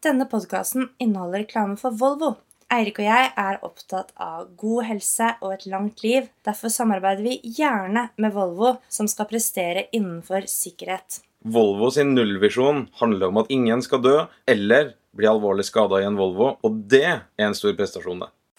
Denne podkasten inneholder reklame for Volvo. Eirik og jeg er opptatt av god helse og et langt liv. Derfor samarbeider vi gjerne med Volvo, som skal prestere innenfor sikkerhet. Volvo sin nullvisjon handler om at ingen skal dø eller bli alvorlig skada i en Volvo, og det er en stor prestasjon, det.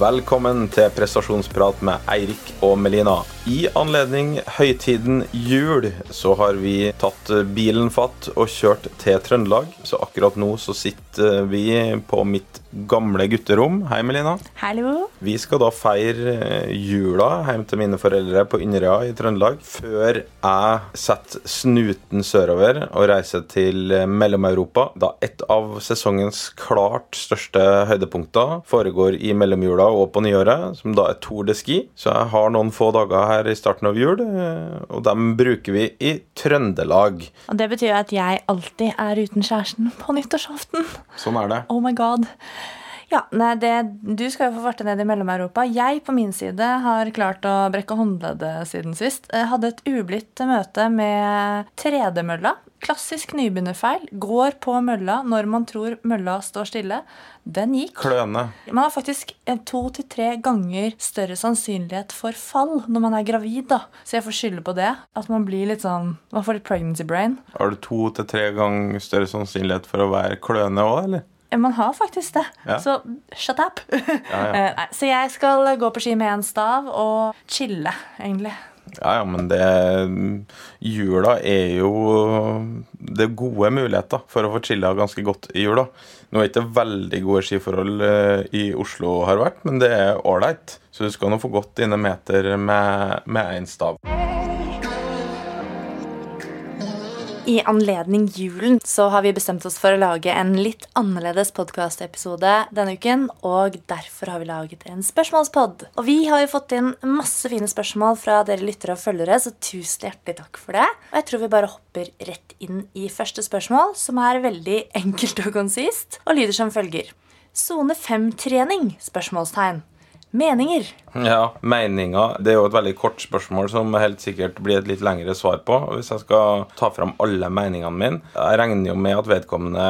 Velkommen til prestasjonsprat med Eirik og Melina. I anledning høytiden jul så har vi tatt bilen fatt og kjørt til Trøndelag. Så akkurat nå så sitter vi på mitt gamle gutterom. Hei, Melina. Hallo. Vi skal da feire jula hjem til mine foreldre på Inderøya i Trøndelag. Før jeg setter snuten sørover og reiser til Mellom-Europa. Da et av sesongens klart største høydepunkter foregår i mellomjula og på nyåret, som da er Tour de Ski. Så jeg har noen få dager her i starten av jul, og dem bruker vi i Trøndelag. Og det betyr at jeg alltid er uten kjæresten på nyttårsaften. Sånn er det. Oh my god. Ja, nei, det, Du skal jo få farte ned i Mellom-Europa. Jeg på min side har klart å brekke håndleddet siden sist. Jeg hadde et ublidt møte med tredemølla. Klassisk nybegynnerfeil. Går på mølla når man tror mølla står stille. Den gikk. Kløne. Man har faktisk en to til tre ganger større sannsynlighet for fall når man er gravid. da. Så jeg får skylde på det. At man blir litt sånn, man får litt pregnancy brain. Har du to til tre ganger større sannsynlighet for å være kløne òg, eller? Man har faktisk det. Ja. Så shut up. ja. Eh, nei, så jeg skal gå på ski med én stav og chille, egentlig. Ja, ja, men det Jula er jo Det er gode muligheter for å få chilla ganske godt i jula. Nå er det ikke veldig gode skiforhold eh, i Oslo har vært, men det er ålreit. Så du skal nå få gått dine meter med én stav. I anledning julen så har vi bestemt oss for å lage en litt annerledes podkastepisode denne uken. Og derfor har vi laget en spørsmålspod. Og vi har jo fått inn masse fine spørsmål fra dere lyttere og følgere, så tusen hjertelig takk for det. Og jeg tror vi bare hopper rett inn i første spørsmål, som er veldig enkelt og konsist, og lyder som følger. Sone 5-trening? spørsmålstegn. Meninger? Ja, meninger. Det er jo et veldig kort spørsmål som helt sikkert blir et litt lengre svar på. Hvis jeg skal ta fram alle meningene mine Jeg regner jo med at vedkommende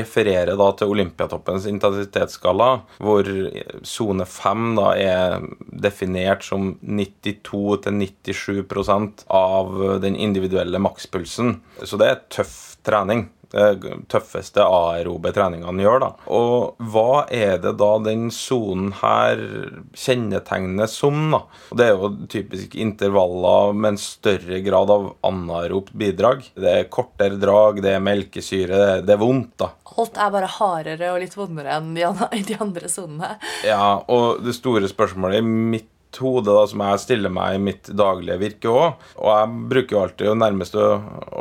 refererer da til Olympiatoppens intensitetsskala, hvor sone 5 da er definert som 92-97% av den individuelle makspulsen. Så det er tøff trening tøffeste aerobe treningene gjør. da. Og hva er det da den sonen her kjennetegnes som? da? Og Det er jo typisk intervaller med en større grad av anaeropt bidrag. Det er kortere drag, det er melkesyre, det er, det er vondt. da. Alt er bare hardere og litt vondere enn de andre, de andre sonene. Ja, og det store spørsmålet i mitt hode da, som jeg stiller meg i mitt daglige virke òg. Og jeg bruker jo alltid jo nærmest å,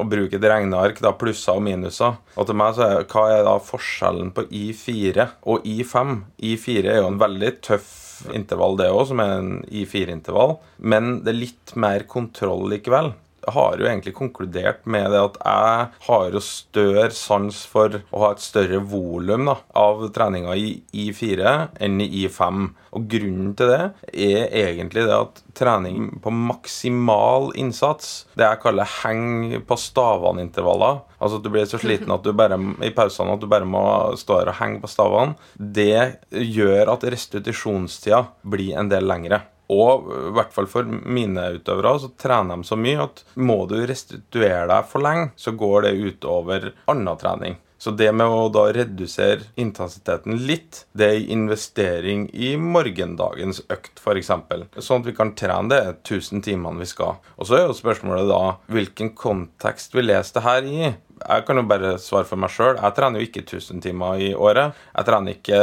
å bruke et regneark, da, plusser og minuser. Og til meg så er hva er da forskjellen på I4 og I5? I4 er jo en veldig tøff intervall, det òg, som er en I4-intervall. Men det er litt mer kontroll likevel har jo egentlig konkludert med det at jeg har jo større sans for å ha et større volum av treninga i I4 enn i I5. Og grunnen til det er egentlig det at trening på maksimal innsats, det jeg kaller heng på stavene-intervaller, altså at du blir så sliten at du bare, i pausene at du bare må stå her og henge på stavene, det gjør at restitusjonstida blir en del lengre. Og i hvert fall for mine utøvere så trener de så mye at må du restituere deg for lenge, så går det utover annen trening. Så det med å da redusere intensiteten litt, det er investering i morgendagens økt, f.eks. Sånn at vi kan trene det 1000 timene vi skal. Og så er jo spørsmålet da hvilken kontekst vi leser det her i. Jeg kan jo bare svare for meg sjøl. Jeg trener jo ikke 1000 timer i året. Jeg trener ikke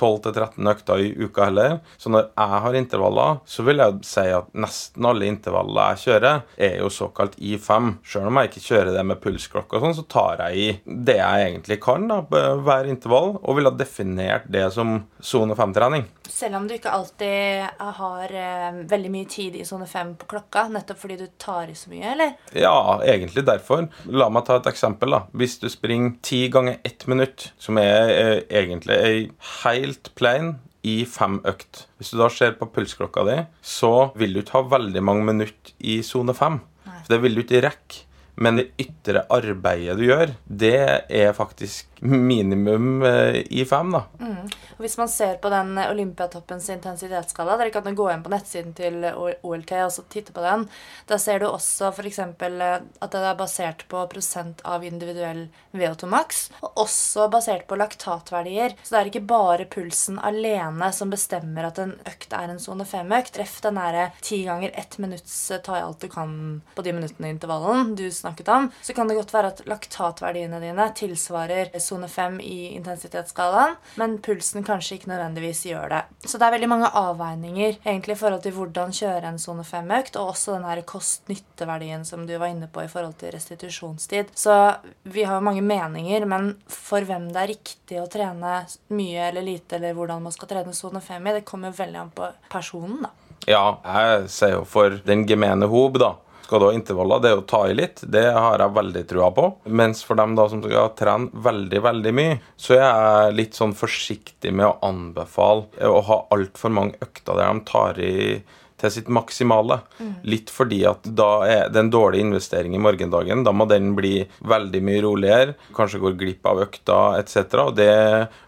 12-13 økter i uka heller. Så når jeg har intervaller, så vil jeg si at nesten alle intervaller jeg kjører, er jo såkalt I5. Sjøl om jeg ikke kjører det med pulsklokke og sånn, så tar jeg i det jeg egentlig kan da, på hver intervall, og vil ha definert det som sone 5-trening. Selv om du ikke alltid har eh, veldig mye tid i sone 5 på klokka, nettopp fordi du tar i så mye, eller? Ja, egentlig derfor. La meg ta et eksempel. Da. Hvis du springer ti ganger ett minutt, som er eh, egentlig ei helt plain i fem økt Hvis du da ser på pulsklokka di, så vil du ikke ha veldig mange minutter i sone fem. For det vil du ikke rekke. Men det ytre arbeidet du gjør, det er faktisk minimum eh, i fem, da. Og Hvis man ser på den eh, Olympiatoppens intensitetsskala Dere kan gå inn på nettsiden til O- OLT og titte på den. Da ser du også f.eks. at det er basert på prosent av individuell VO2 max. Og også basert på laktatverdier. Så det er ikke bare pulsen alene som bestemmer at en økt er en sone 5-økt. Treff den derre ti ganger ett minutts eh, ta i alt du kan på de minuttene i intervallen du snakket om. Så kan det godt være at laktatverdiene dine tilsvarer sone 5 i intensitetsskalaen, men pulsen kanskje ikke nødvendigvis gjør det. Så det er veldig mange avveininger egentlig i forhold til hvordan kjøre en sone 5-økt, og også den her kost-nytte-verdien som du var inne på i forhold til restitusjonstid. Så vi har jo mange meninger, men for hvem det er riktig å trene mye eller lite, eller hvordan man skal trene sone 5 i, det kommer veldig an på personen, da. Ja, jeg ser jo for den gemene hob, da. Skal du ha intervaller, det er å ta i litt, det har jeg veldig trua på. Mens for dem da som skal trene veldig, veldig mye, så er jeg litt sånn forsiktig med å anbefale å ha altfor mange økter der de tar i til sitt maksimale. Litt fordi at da er det en dårlig investering i morgendagen. Da må den bli veldig mye roligere, kanskje går glipp av økta etc. Og det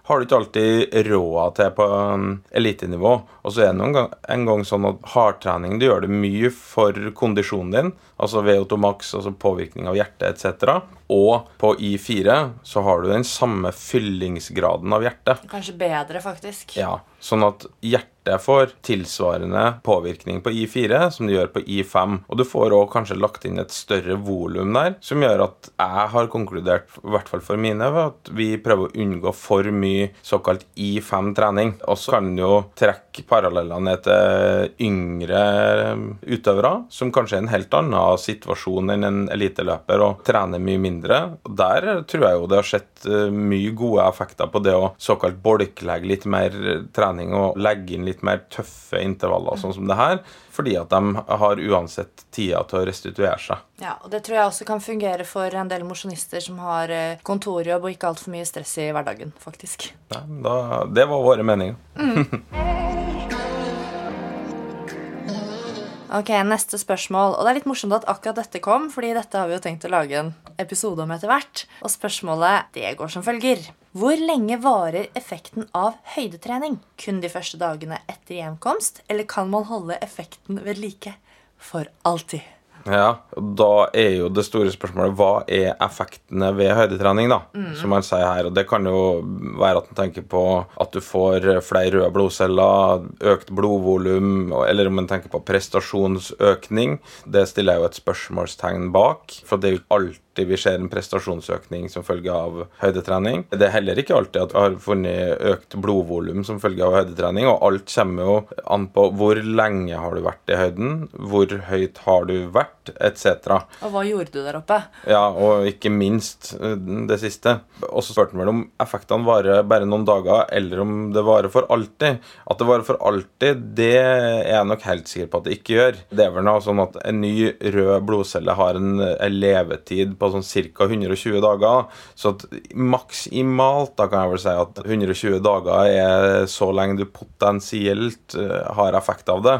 har du ikke alltid råd til på um, elitenivå. Og så er det noen gang, en gang sånn at hardtrening det gjør det mye for kondisjonen din, altså VO2 max, altså påvirkning av hjertet etc. Og på I4 så har du den samme fyllingsgraden av hjertet. Kanskje bedre, faktisk. Ja, sånn at hjertet får tilsvarende påvirkning på I4 som det gjør på I5. Og du får òg kanskje lagt inn et større volum der, som gjør at jeg har konkludert, i hvert fall for mine, at vi prøver å unngå for mye såkalt I5-trening. Og så kan en jo trekke paralleller ned til yngre utøvere, som kanskje er en helt annen situasjon enn en eliteløper og trener mye mindre. Og Der tror jeg jo det har skjedd eh, mye gode effekter på det å såkalt bolklegge litt mer trening og legge inn litt mer tøffe intervaller, sånn som det her, fordi at de har uansett tida til å restituere seg. Ja, og Det tror jeg også kan fungere for en del mosjonister som har eh, kontorjobb og ikke altfor mye stress i hverdagen, faktisk. Ja, da, det var våre meninger. Ok, Neste spørsmål. Og det er litt morsomt at akkurat dette kom, fordi dette har vi jo tenkt å lage en episode om etter hvert. Og spørsmålet det går som følger. Hvor lenge varer effekten av høydetrening? Kun de første dagene etter hjemkomst, eller kan man holde effekten ved like for alltid? Ja, og Da er jo det store spørsmålet hva er effektene ved høydetrening, da? Som man sier her. og Det kan jo være at man tenker på at du får flere røde blodceller, økt blodvolum, eller om man tenker på prestasjonsøkning. Det stiller jeg jo et spørsmålstegn bak. For det er jo alltid vi ser en prestasjonsøkning som følge av høydetrening. Det er heller ikke alltid at vi har funnet økt blodvolum som følge av høydetrening, og alt kommer jo an på hvor lenge har du vært i høyden, hvor høyt har du vært, etc. Og hva gjorde du der oppe? Ja, og ikke minst eh, det siste. Og så spurte han vel om effektene varer bare noen dager, eller om det varer for alltid. At det varer for alltid, det er jeg nok helt sikker på at det ikke gjør. Det er vel noe sånn at en ny rød blodcelle har en, en levetid på sånn ca. 120 dager. Så at maksimalt da kan jeg vel si at 120 dager er så lenge du potensielt eh, har effekt av det.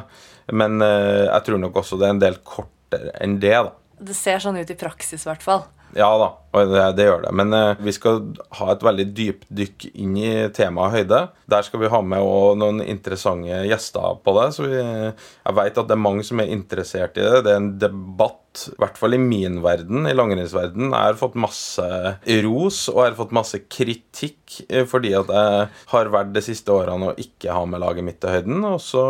Men eh, jeg tror nok også det er en del kortere enn det, da. Det ser sånn ut i praksis, i hvert fall. Ja da, det, det gjør det. Men eh, vi skal ha et veldig dypdykk inn i temaet høyde. Der skal vi ha med noen interessante gjester på det. Så vi, jeg vet at det er mange som er interessert i det. Det er en debatt, i hvert fall i min verden, i langrennsverdenen. Jeg har fått masse ros, og jeg har fått masse kritikk eh, fordi at jeg har vært de siste årene og ikke har med laget mitt til høyden. Og så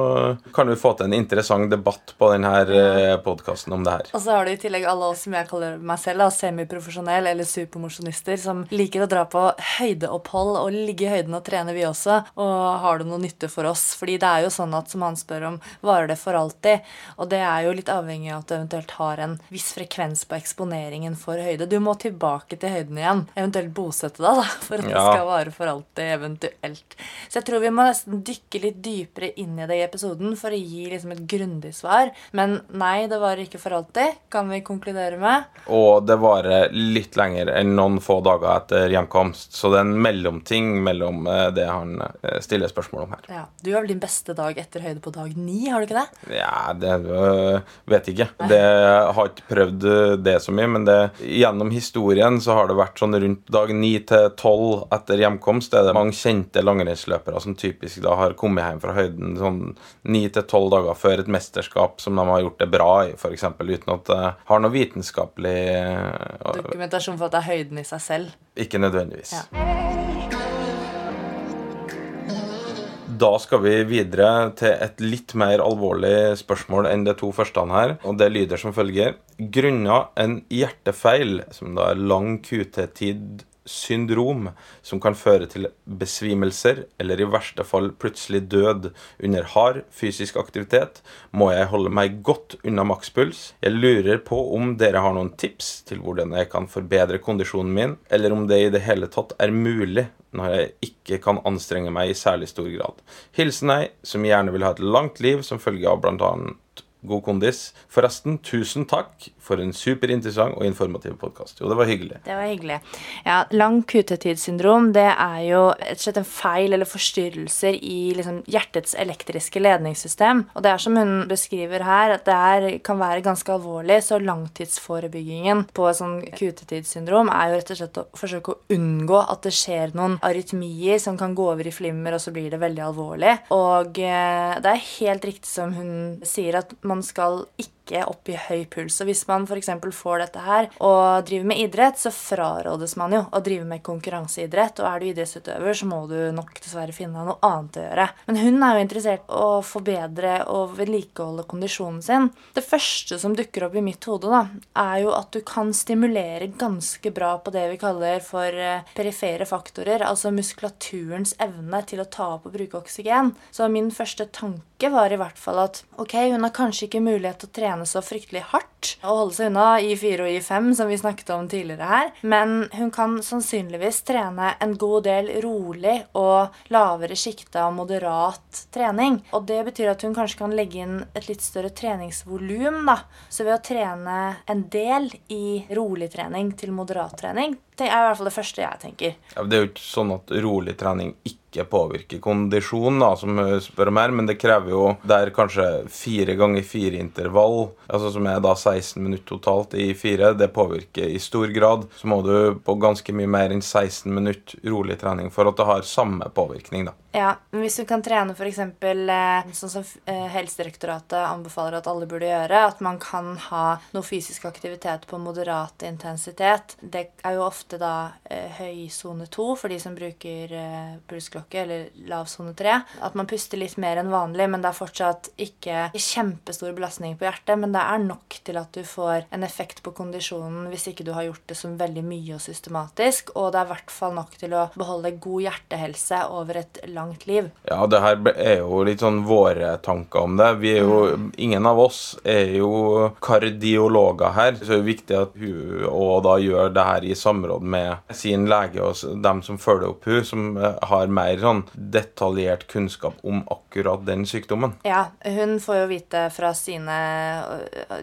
kan vi få til en interessant debatt på denne podkasten om det her. Og så har du i tillegg alle oss som jeg kaller meg selv, da, semiprofesjonell eller supermosjonister som liker å dra på høydeopphold og ligge i høyden og trene, vi også. Og har det noe nytte for oss? Fordi det er jo sånn at som han spør om, varer det for alltid? Og det er jo litt avhengig av at du eventuelt har en viss frekvens på eksponeringen for høyde. Du må tilbake til høyden igjen, eventuelt bosette deg, da, for at det skal vare for alltid, eventuelt. Så jeg tror vi må nesten dykke litt dypere inn i det i episoden for å gi liksom et grundig svar. Men nei, det varer ikke for alltid, kan vi konkludere med. Og det varer litt lenger enn noen få dager etter hjemkomst. Så det er en mellomting mellom eh, det han eh, stiller spørsmål om her. Ja, Du har vel din beste dag etter høyde på dag ni, har du ikke det? Ja, det vet vet ikke. Det jeg har ikke prøvd øh, det så mye, men det, gjennom historien så har det vært sånn rundt dag 9 til 12 etter hjemkomst. Det er det mange kjente langrennsløpere som typisk da har kommet hjem fra høyden sånn 9 til 12 dager før et mesterskap som de har gjort det bra i, f.eks. Uten at det har noe vitenskapelig øh, Dokumentasjon for at det er høyden i seg selv. Ikke nødvendigvis. Ja. Da skal vi videre til et litt mer alvorlig spørsmål enn de to første her. Og det lyder som følger. Grunnet en hjertefeil, som da er lang QT-tid syndrom, som kan føre til besvimelser eller i verste fall plutselig død under hard fysisk aktivitet, må jeg holde meg godt unna makspuls. Jeg lurer på om dere har noen tips til hvordan jeg kan forbedre kondisjonen min, eller om det i det hele tatt er mulig når jeg ikke kan anstrenge meg i særlig stor grad. Hilsen ei som gjerne vil ha et langt liv som følge av bl.a. god kondis. Forresten, tusen takk for en superinteressant og informativ podkast. Jo, det var hyggelig. Det var hyggelig. Ja, Lang QT-tidssyndrom det er jo rett og slett en feil eller forstyrrelser i liksom, hjertets elektriske ledningssystem. Og det er som hun beskriver her, at det er, kan være ganske alvorlig. Så langtidsforebyggingen på sånn QT-tidssyndrom er jo rett og slett å forsøke å unngå at det skjer noen arytmier som kan gå over i flimmer, og så blir det veldig alvorlig. Og eh, det er helt riktig som hun sier, at man skal ikke opp i høy puls. Og hvis man f.eks. får dette her og driver med idrett, så frarådes man jo å drive med konkurranseidrett. Og er du idrettsutøver, så må du nok dessverre finne deg noe annet å gjøre. Men hun er jo interessert i å forbedre og vedlikeholde kondisjonen sin. Det første som dukker opp i mitt hode, da, er jo at du kan stimulere ganske bra på det vi kaller for eh, perifere faktorer, altså muskulaturens evne til å ta opp og bruke oksygen. Så min første tanke var i hvert fall at ok, hun har kanskje ikke mulighet til å trene så fryktelig hardt og holde seg unna I4 og I5, som vi snakket om tidligere her, men hun kan sannsynligvis trene en god del rolig og lavere sjikte av moderat trening. Og det betyr at hun kanskje kan legge inn et litt større treningsvolum, da. Så ved å trene en del i rolig trening til moderat trening, det er i hvert fall det første jeg tenker. Ja, det er jo ikke sånn at rolig trening ikke påvirker kondisjon, da, som hun spør om her, men det krever jo der kanskje fire ganger fire intervall, altså som er da 16 minutter totalt i fire, det påvirker i stor grad. Så må du på ganske mye mer enn 16 minutter rolig trening for at det har samme påvirkning, da. Ja, men Hvis du kan trene f.eks. Eh, sånn som eh, Helsedirektoratet anbefaler at alle burde gjøre, at man kan ha noe fysisk aktivitet på moderat intensitet Det er jo ofte da eh, høy sone 2 for de som bruker pulsklokke, eller lav sone 3. At man puster litt mer enn vanlig, men det er fortsatt ikke kjempestor belastning på hjertet. Men det er nok til at du får en effekt på kondisjonen hvis ikke du har gjort det som veldig mye og systematisk. Og det er i hvert fall nok til å beholde god hjertehelse over et langt liv. Ja, det her er jo litt sånn våre tanker om det. Vi er jo, Ingen av oss er jo kardiologer her, så det er viktig at hun og da gjør det her i samråd med sin lege og dem som følger opp hun, som eh, har mer sånn detaljert kunnskap om akkurat den sykdommen. Ja, hun får jo vite fra sine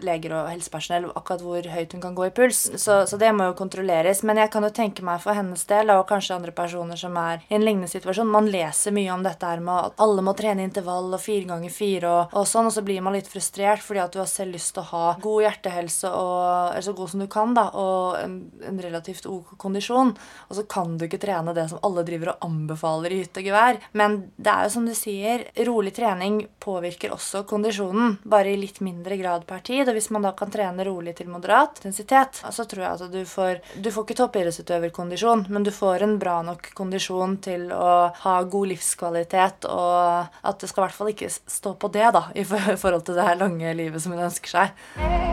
leger og helsepersonell akkurat hvor høyt hun kan gå i puls, så, så det må jo kontrolleres. Men jeg kan jo tenke meg for hennes del, og kanskje andre personer som er i en lignende situasjon, man leser mye om dette her med at alle må trene intervall og fire ganger fire og, og sånn, og så blir man litt frustrert fordi at du har selv lyst til å ha god hjertehelse og eller så god som du kan, da, og en, en relativt ok kondisjon, og så kan du ikke trene det som alle driver og anbefaler i hytte og gevær. Men det er jo som du sier, rolig trening påvirker også kondisjonen, bare i litt mindre grad per tid. Og hvis man da kan trene rolig til moderat intensitet, så tror jeg at du får Du får ikke toppidrettsutøverkondisjon, men du får en bra nok kondisjon til å ha god livskvalitet, og at det skal i hvert fall ikke stå på det, da, i forhold til det her lange livet som hun ønsker seg.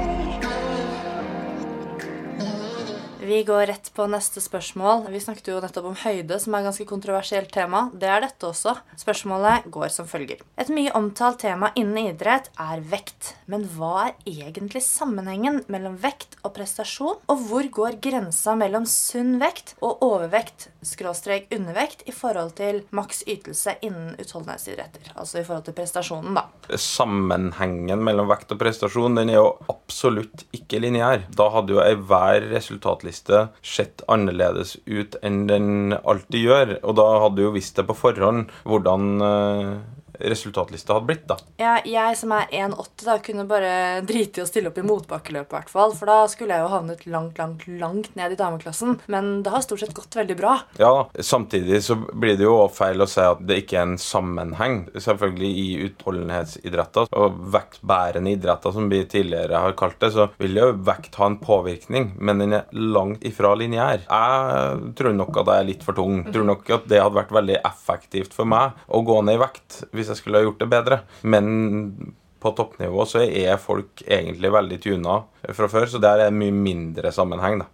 Vi går rett på neste spørsmål. Vi snakket jo nettopp om høyde, som er et ganske kontroversielt tema. Det er dette også. Spørsmålet går som følger. Et mye omtalt tema innen idrett er vekt. Men hva er egentlig sammenhengen mellom vekt og prestasjon? Og hvor går grensa mellom sunn vekt og overvekt, skråstrek undervekt, i forhold til maks ytelse innen utholdenhetsidretter? Altså i forhold til prestasjonen, da. Sammenhengen mellom vekt og prestasjon den er jo absolutt ikke lineær. Da hadde jo enhver resultatliste sett annerledes ut enn den alltid gjør. Og da hadde jo visst det på forhånd hvordan eh, resultatlista hadde blitt, da. Ja, jeg som er 1,8, da, kunne bare drite i å stille opp i motbakkeløp, i. For da skulle jeg jo havnet langt, langt, langt ned i dameklassen. Men det har stort sett gått veldig bra. Ja, Samtidig så blir det jo feil å si at det ikke er en sammenheng. Selvfølgelig i utholdenhetsidretter og vektbærende idretter, som vi tidligere har kalt det, så vil jo vekt ha en påvirkning, men den er langt ifra lineær. Jeg tror nok at jeg er litt for tung. Jeg tror nok at det hadde vært veldig effektivt for meg å gå ned i vekt hvis jeg skulle ha gjort det bedre. Men på toppnivå så er folk egentlig veldig tuna fra før, så der er det mye mindre sammenheng, da.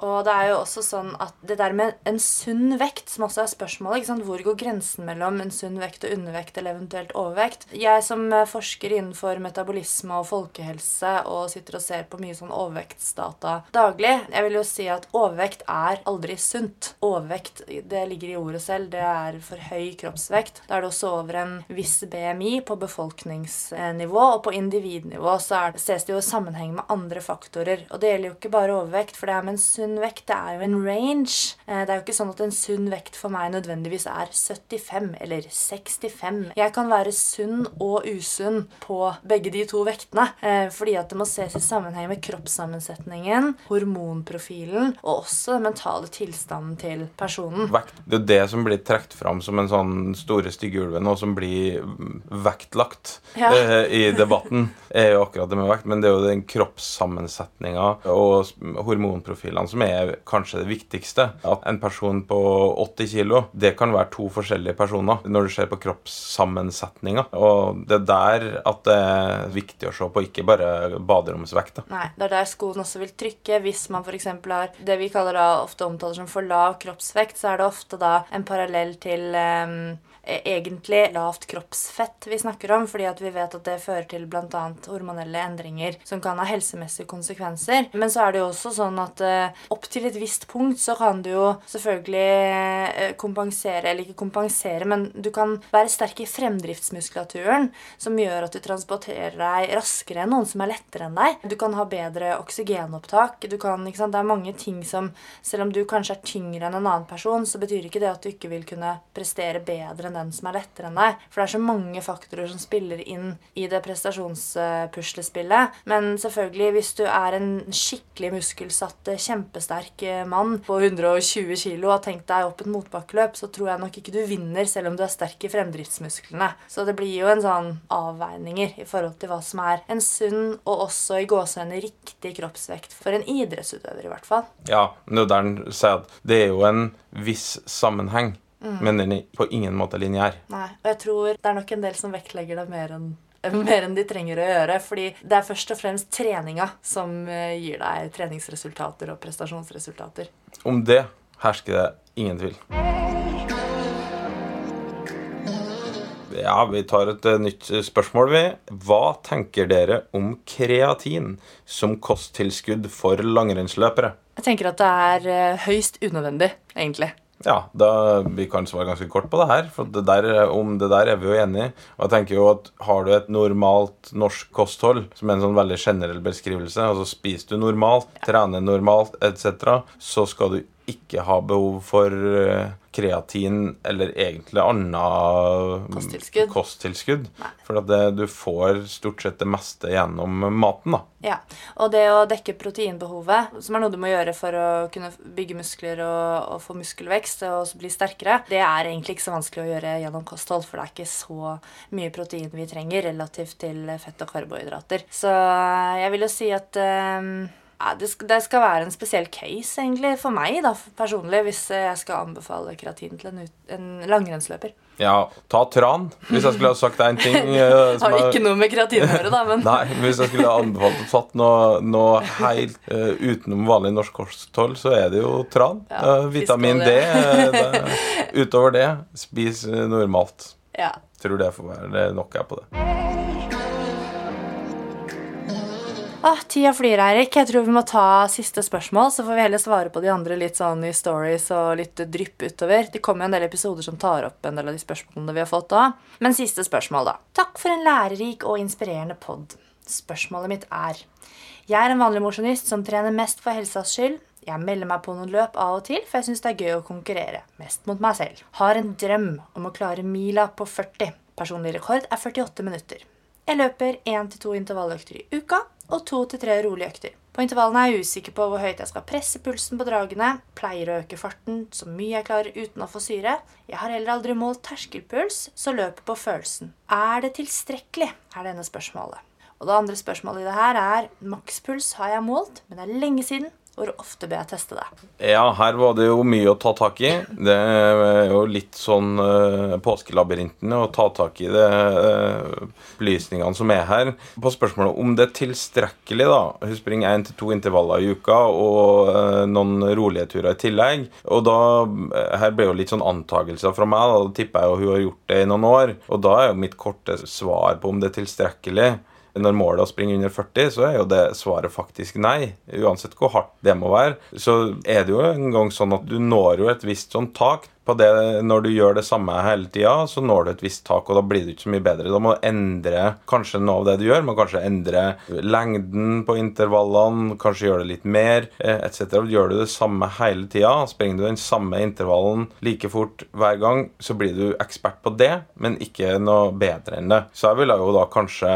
Og det er jo også sånn at det der med en sunn vekt, som også er spørsmålet ikke sant? Hvor går grensen mellom en sunn vekt og undervekt eller eventuelt overvekt? Jeg som forsker innenfor metabolisme og folkehelse og sitter og ser på mye sånn overvektsdata daglig, jeg vil jo si at overvekt er aldri sunt. Overvekt, det ligger i ordet selv, det er for høy kroppsvekt. Da er det også over en viss BMI på befolkningsnivå, og på individnivå så er, ses det jo i sammenheng med andre faktorer. Og det gjelder jo ikke bare overvekt, for det er med en sunn vekt. Det er jo en range. Eh, Det er jo ikke sånn at en sunn vekt for meg nødvendigvis er 75 eller 65. Jeg kan være sunn og usunn på begge de to vektene, eh, fordi at det må ses i sammenheng med kroppssammensetningen, hormonprofilen og også den mentale tilstanden til personen. Vekt, det er jo det som blir trukket fram som en sånn store stygge ulven, og som blir mm, vektlagt Ja. eh, i debatten, er jo akkurat det med vekt. Men det er jo den kroppssammensetninga og s- hormonprofilene som er kanskje det viktigste. At en person på 80 kilo, det kan være to forskjellige personer når du ser på kroppssammensetninga. Og det er der at det er viktig å se på, ikke bare baderomsvekt. da. Nei, det er der skoen også vil trykke. Hvis man f.eks. har det vi kaller da ofte omtaler som for lav kroppsvekt, så er det ofte da en parallell til e- egentlig lavt kroppsfett vi snakker om, fordi at vi vet at det fører til bl.a. hormonelle endringer som kan ha helsemessige konsekvenser. Men så er det jo også sånn at eh, opp til et visst punkt så kan du jo selvfølgelig eh, kompensere, eller ikke kompensere, men du kan være sterk i fremdriftsmuskulaturen, som gjør at du transporterer deg raskere enn noen som er lettere enn deg. Du kan ha bedre oksygenopptak. Du kan, ikke sant? Det er mange ting som Selv om du kanskje er tyngre enn en annen person, så betyr ikke det at du ikke vil kunne prestere bedre enn den som er lettere enn deg. For det er så mange faktorer som spiller inn i det prestasjonspuslespillet. Men selvfølgelig, hvis du er en skikkelig muskelsatt, kjempesterk eh, mann på 120 kg og har tenkt deg opp et motbakkeløp, så tror jeg nok ikke du vinner selv om du er sterk i fremdriftsmusklene. Så det blir jo en sånn avveininger i forhold til hva som er en sunn og også i gåsehendene riktig kroppsvekt for en idrettsutøver, i hvert fall. Ja, det er jo en viss sammenheng, men den er på ingen måte lineær. Nei, og jeg tror det er nok en del som vektlegger det mer enn mer enn de trenger å gjøre. Fordi det er først og fremst treninga som eh, gir deg treningsresultater og prestasjonsresultater. Om det hersker det ingen tvil. Ja, vi tar et eh, nytt spørsmål, vi. Hva tenker dere om kreatin som kosttilskudd for langrennsløpere? Jeg tenker at det er eh, høyst unødvendig, egentlig. Ja, da, vi kan svare ganske kort på det her. For det der, om det der er vi jo enige. Og jeg tenker jo at Har du et normalt norsk kosthold, som er en sånn veldig generell beskrivelse, altså spiser du normalt, trener normalt etc., så skal du ikke ha behov for eh, kreatin eller egentlig annet Kosttilskudd. kosttilskudd. For det, du får stort sett det meste gjennom maten. da. Ja, Og det å dekke proteinbehovet, som er noe du må gjøre for å kunne bygge muskler og, og få muskelvekst og bli sterkere, det er egentlig ikke så vanskelig å gjøre gjennom kosthold, for det er ikke så mye protein vi trenger relativt til fett og karbohydrater. Så jeg vil jo si at Ja, det, skal, det skal være en spesiell case, egentlig, for meg da, personlig, hvis jeg skal anbefale keratin til en, ut, en langrennsløper. Ja, ta tran, hvis jeg skulle ha sagt en ting. Uh, har ikke ikke noe med keratin å gjøre, da, men Nei, hvis jeg skulle ha anbefalt å tatt noe, noe helt uh, utenom vanlig norsk kosthold, så er det jo tran. Ja, uh, vitamin D. det, utover det, spis normalt. ja. Tror det får være nok her på det. Ah, tida flyr, Eirik. Jeg tror vi må ta siste spørsmål, så får vi heller svare på de andre litt sånn i stories og litt drypp utover. Det kommer jo en del episoder som tar opp en del av de spørsmålene vi har fått da. Men siste spørsmål, da. Takk for en lærerik og inspirerende pod. Spørsmålet mitt er Jeg er en vanlig mosjonist som trener mest for helsas skyld. Jeg melder meg på noen løp av og til, for jeg syns det er gøy å konkurrere. Mest mot meg selv. Har en drøm om å klare mila på 40. Personlig rekord er 48 minutter. Jeg løper én til to intervalløkter i uka og to til tre rolige økter. På intervallene er jeg usikker på hvor høyt jeg skal presse pulsen på dragene. Pleier å øke farten så mye jeg klarer uten å få syre. Jeg har heller aldri målt terskelpuls, så løper på følelsen. Er det tilstrekkelig? er det ene spørsmålet. Og det andre spørsmålet i det her er makspuls har jeg målt, men det er lenge siden. Hvor ofte bør jeg teste det? Ja, her var det jo mye å ta tak i. Det er jo litt sånn uh, påskelabyrintene å ta tak i det opplysningene som er her. På spørsmålet om det er tilstrekkelig, da. Hun springer én til to intervaller i uka og uh, noen rolige turer i tillegg. Og da Her ble jo litt sånn antagelser fra meg. Da, da tipper jeg jo hun har gjort det i noen år. Og da er jo mitt korte svar på om det er tilstrekkelig når målet er å springe under 40, så er jo det svaret faktisk nei. Uansett hvor hardt det må være. Så er det jo en gang sånn at du når jo et visst sånn tak på det når du gjør det samme hele tida, så når du et visst tak, og da blir det ikke så mye bedre. Da må du endre kanskje noe av det du gjør. Må kanskje endre lengden på intervallene, kanskje gjøre det litt mer, eh, etc. Gjør du det samme hele tida, springer du den samme intervallen like fort hver gang, så blir du ekspert på det, men ikke noe bedre enn det. Så jeg ville jo da kanskje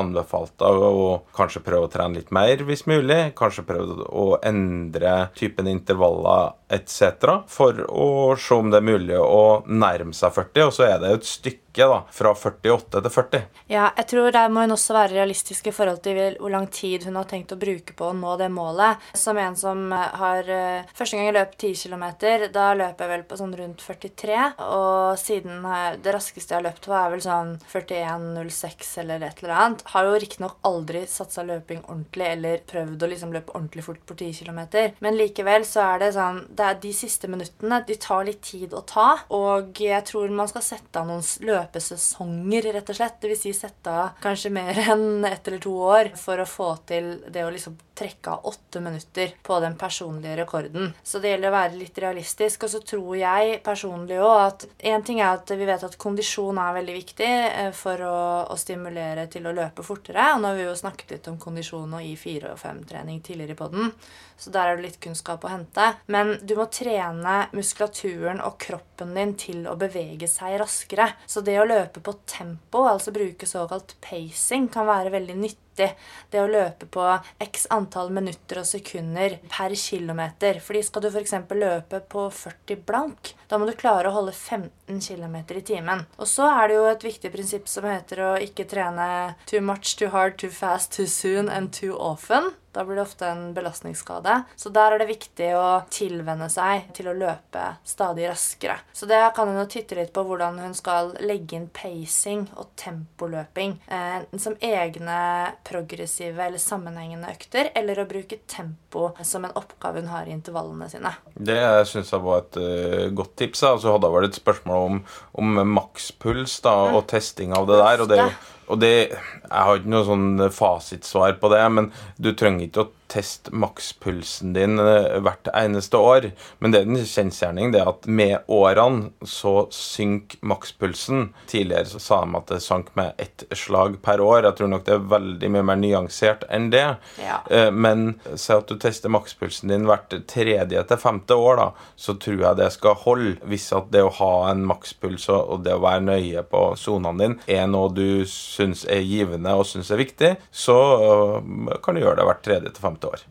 anbefalt deg å kanskje prøve å trene litt mer hvis mulig. Kanskje prøve å endre typen intervaller etc. For å se om det er mulig å nærme seg 40, og så er det et stykke da, fra 48 til 40. Ja, jeg tror der må hun også være realistisk i forhold til hvor lang tid hun har tenkt å bruke på å nå det målet. Som en som har eh, Første gang jeg løp 10 km, da løp jeg vel på sånn rundt 43. Og siden det raskeste jeg har løpt på, er vel sånn 41,06 eller et eller annet. Har jo riktignok aldri satsa løping ordentlig eller prøvd å liksom løpe ordentlig fort på 10 km. Men likevel så er det sånn Det er de siste minuttene. De tar litt tid å ta. Og jeg tror man skal sette av noen s- løpesesonger, rett og slett. Vil si sette av kanskje mer enn ett eller to år for å få til det å liksom trekke av åtte minutter på den personlige rekorden. Så det gjelder å være litt realistisk. Og så tror jeg personlig òg at én ting er at vi vet at kondisjon er veldig viktig eh, for å, å stimulere til å løpe fortere. Og nå har vi jo snakket litt om kondisjon og I4 og 5-trening tidligere i poden, så der er det litt kunnskap å hente. Men du må trene muskulaturen og kroppen din til å bevege seg raskere. Så det å løpe på tempo, altså bruke såkalt pacing, kan være veldig nyttig. Det å løpe på x antall minutter og sekunder per kilometer. Fordi skal du f.eks. løpe på 40 blank, da må du klare å holde 15 km i timen. Og så er det jo et viktig prinsipp som heter å ikke trene too much, too hard, too fast, too soon and too often. Da blir det ofte en belastningsskade. Så der er det viktig å tilvenne seg til å løpe stadig raskere. Så det kan hun jo titte litt på hvordan hun skal legge inn pacing og tempoløping. eh, som egne progressive eller sammenhengende økter, eller å bruke tempo som en oppgave hun har i intervallene sine. Det syns jeg var et uh, godt tips. Og så hadde jeg vel et spørsmål om, om makspuls da, og testing av det der. Og det, er jo- og det, jeg har ikke noe sånn fasitsvar på det, men du trenger ikke å teste makspulsen din eh, hvert eneste år. Men det er en kjensgjerning det at med årene så synker makspulsen. Tidligere så sa de at det sank med ett slag per år. Jeg tror nok det er veldig mye mer nyansert enn det. Ja. Eh, Men si at du tester makspulsen din hvert tredje til femte år, da, så tror jeg det skal holde. Hvis at det å ha en makspuls og det å være nøye på sonene dine er noe du syns er givende og syns er viktig, så øh, kan du gjøre det hvert tredje til femte år.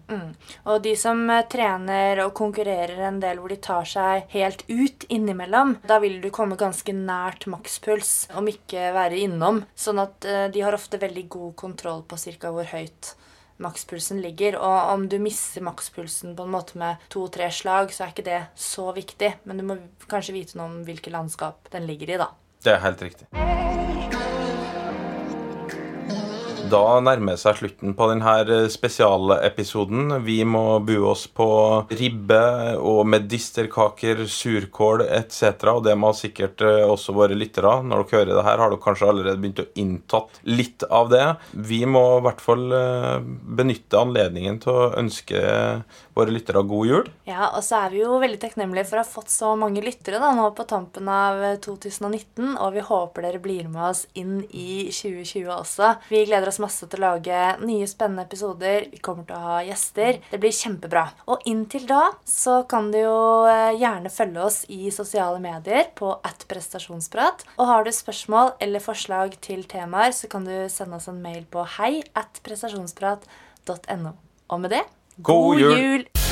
Og de som eh, trener og konkurrerer en del hvor de tar seg helt ut innimellom, da vil du komme ganske nært makspuls, om ikke være innom. Sånn at eh, de har ofte veldig god kontroll på ca. hvor høyt makspulsen ligger. Og om du misser makspulsen på en måte med to-tre slag, så er ikke det så viktig. Men du må kanskje vite noe om hvilket landskap den ligger i, da. Det er helt riktig. Da nærmer seg slutten på denne spesialepisoden. Vi må bue oss på ribbe og medisterkaker, surkål etc. Og det må sikkert eh, også våre lyttere. Når dere hører det her, har dere kanskje allerede begynt å inntatt litt av det. Vi må i hvert fall eh, benytte anledningen til å ønske våre lyttere god jul. Ja, og så er vi jo veldig takknemlige for å ha fått så mange lyttere da, nå på tampen av 2019. Og vi håper dere blir med oss inn i 2020 også. Vi gleder oss masse til å lage nye spennende episoder. Vi kommer til å ha gjester. Det blir kjempebra. Og inntil da så kan du jo eh, gjerne følge oss i sosiale medier på at prestasjonsprat. Og har du spørsmål eller forslag til temaer, så kan du sende oss en mail på hei at prestasjonsprat.no. Og med det God jul! jul!